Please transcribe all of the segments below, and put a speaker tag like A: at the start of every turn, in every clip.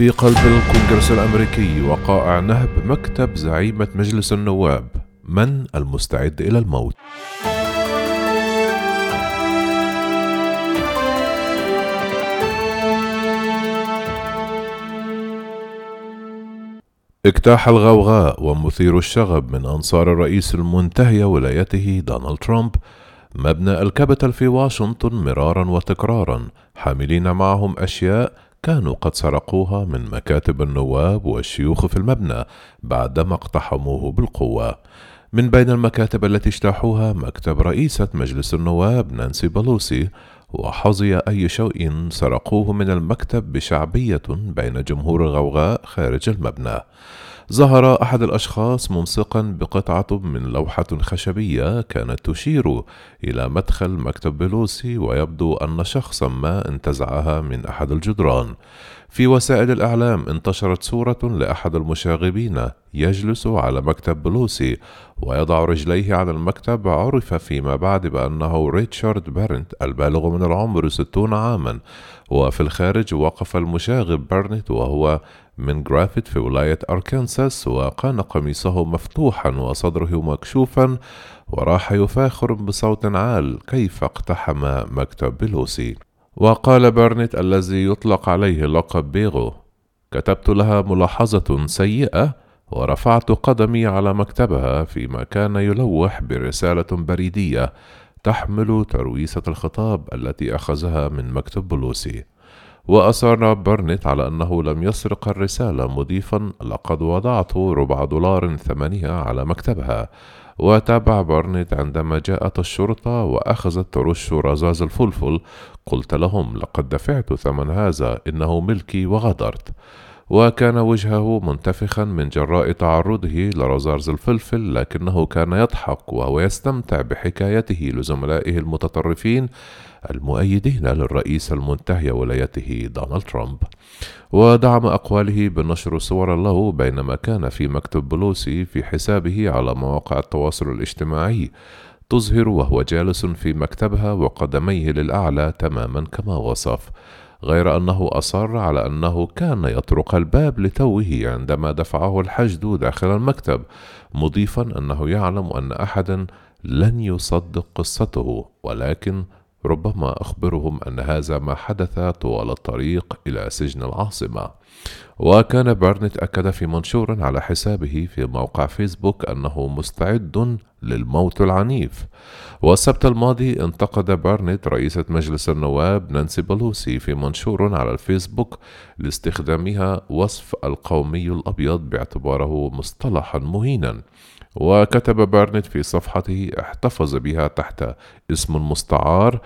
A: في قلب الكونغرس الأمريكي وقائع نهب مكتب زعيمة مجلس النواب. من المستعد إلى الموت؟ اجتاح الغوغاء ومثير الشغب من أنصار الرئيس المنتهي ولايته دونالد ترامب مبنى الكابيتال في واشنطن مرارا وتكرارا حاملين معهم أشياء كانوا قد سرقوها من مكاتب النواب والشيوخ في المبنى بعدما اقتحموه بالقوة. من بين المكاتب التي اجتاحوها مكتب رئيسة مجلس النواب نانسي بلوسي وحظي أي شيء سرقوه من المكتب بشعبية بين جمهور الغوغاء خارج المبنى. ظهر أحد الأشخاص ممسقا بقطعة من لوحة خشبية كانت تشير إلى مدخل مكتب بلوسي ويبدو أن شخصا ما انتزعها من أحد الجدران. في وسائل الإعلام انتشرت صورة لأحد المشاغبين يجلس على مكتب بلوسي ويضع رجليه على المكتب عرف فيما بعد بأنه ريتشارد بارنت البالغ من العمر ستون عاما وفي الخارج وقف المشاغب بارنت وهو من جرافيت في ولاية أركنساس وكان قميصه مفتوحا وصدره مكشوفا وراح يفاخر بصوت عال كيف اقتحم مكتب بلوسي. وقال بارنت الذي يطلق عليه لقب بيغو كتبت لها ملاحظة سيئة ورفعت قدمي على مكتبها فيما كان يلوح برسالة بريدية تحمل ترويسة الخطاب التي أخذها من مكتب بلوسي وأصر برنت على أنه لم يسرق الرسالة مضيفا لقد وضعت ربع دولار ثمنها على مكتبها. وتابع برنت عندما جاءت الشرطة وأخذت ترش رذاذ الفلفل قلت لهم لقد دفعت ثمن هذا إنه ملكي وغدرت. وكان وجهه منتفخا من جراء تعرضه لرذاذ الفلفل لكنه كان يضحك وهو يستمتع بحكايته لزملائه المتطرفين المؤيدين للرئيس المنتهي ولايته دونالد ترامب. ودعم أقواله بنشر صور له بينما كان في مكتب بلوسي في حسابه على مواقع التواصل الاجتماعي تظهر وهو جالس في مكتبها وقدميه للأعلى تماما كما وصف. غير أنه أصر على أنه كان يطرق الباب لتوه عندما دفعه الحشد داخل المكتب مضيفا أنه يعلم أن أحدا لن يصدق قصته ولكن ربما أخبرهم أن هذا ما حدث طوال الطريق إلى سجن العاصمة. وكان بارنت أكد في منشور على حسابه في موقع فيسبوك أنه مستعد للموت العنيف. والسبت الماضي انتقد بارنت رئيسة مجلس النواب نانسي بيلوسي في منشور على الفيسبوك لاستخدامها وصف القومي الأبيض باعتباره مصطلحا مهينا. وكتب بارنت في صفحته احتفظ بها تحت اسم مستعار.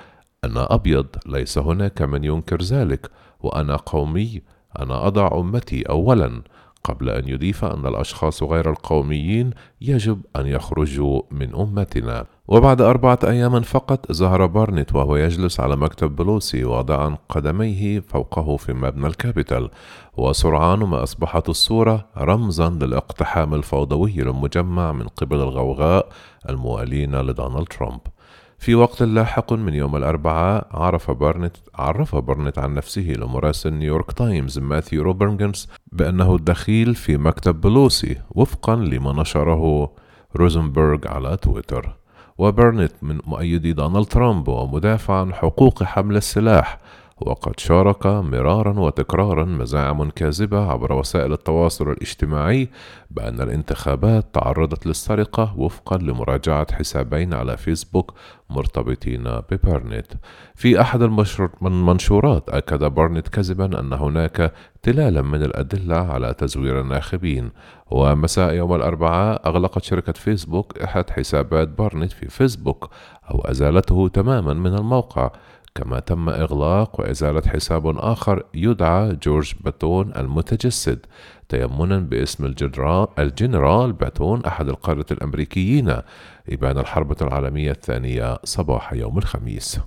A: أنا أبيض ليس هناك من ينكر ذلك. وأنا قومي أنا أضع أمتي أولا قبل أن يضيف أن الأشخاص غير القوميين يجب أن يخرجوا من أمتنا. وبعد أربعة أيام فقط ظهر بارنت وهو يجلس على مكتب بيلوسي واضعا قدميه فوقه في مبنى الكابيتال. وسرعان ما أصبحت الصورة رمزا للاقتحام الفوضوي للمجمع من قبل الغوغاء الموالين لدونالد ترامب. في وقت لاحق من يوم الأربعاء عرف بارنت عرف بارنت عن نفسه لمراسل نيويورك تايمز ماثيو روزنبرغ بأنه الدخيل في مكتب بيلوسي وفقا لما نشره روزنبرغ على تويتر. وبارنت من مؤيدي دونالد ترامب ومدافع عن حقوق حمل السلاح وقد شارك مرارا وتكرارا مزاعم كاذبة عبر وسائل التواصل الاجتماعي بأن الانتخابات تعرضت للسرقة وفقا لمراجعة حسابين على فيسبوك مرتبطين ببارنت في أحد المنشورات أكد بارنت كذبا أن هناك تلالا من الأدلة على تزوير الناخبين. ومساء يوم الأربعاء أغلقت شركة فيسبوك أحد حسابات بارنت في فيسبوك أو أزالته تماما من الموقع. كما تم إغلاق وإزالة حساب آخر يدعى جورج باتون المتجسد تيمنا باسم الجنرال, باتون أحد القادة الأمريكيين إبان الحرب العالمية الثانية صباح يوم الخميس.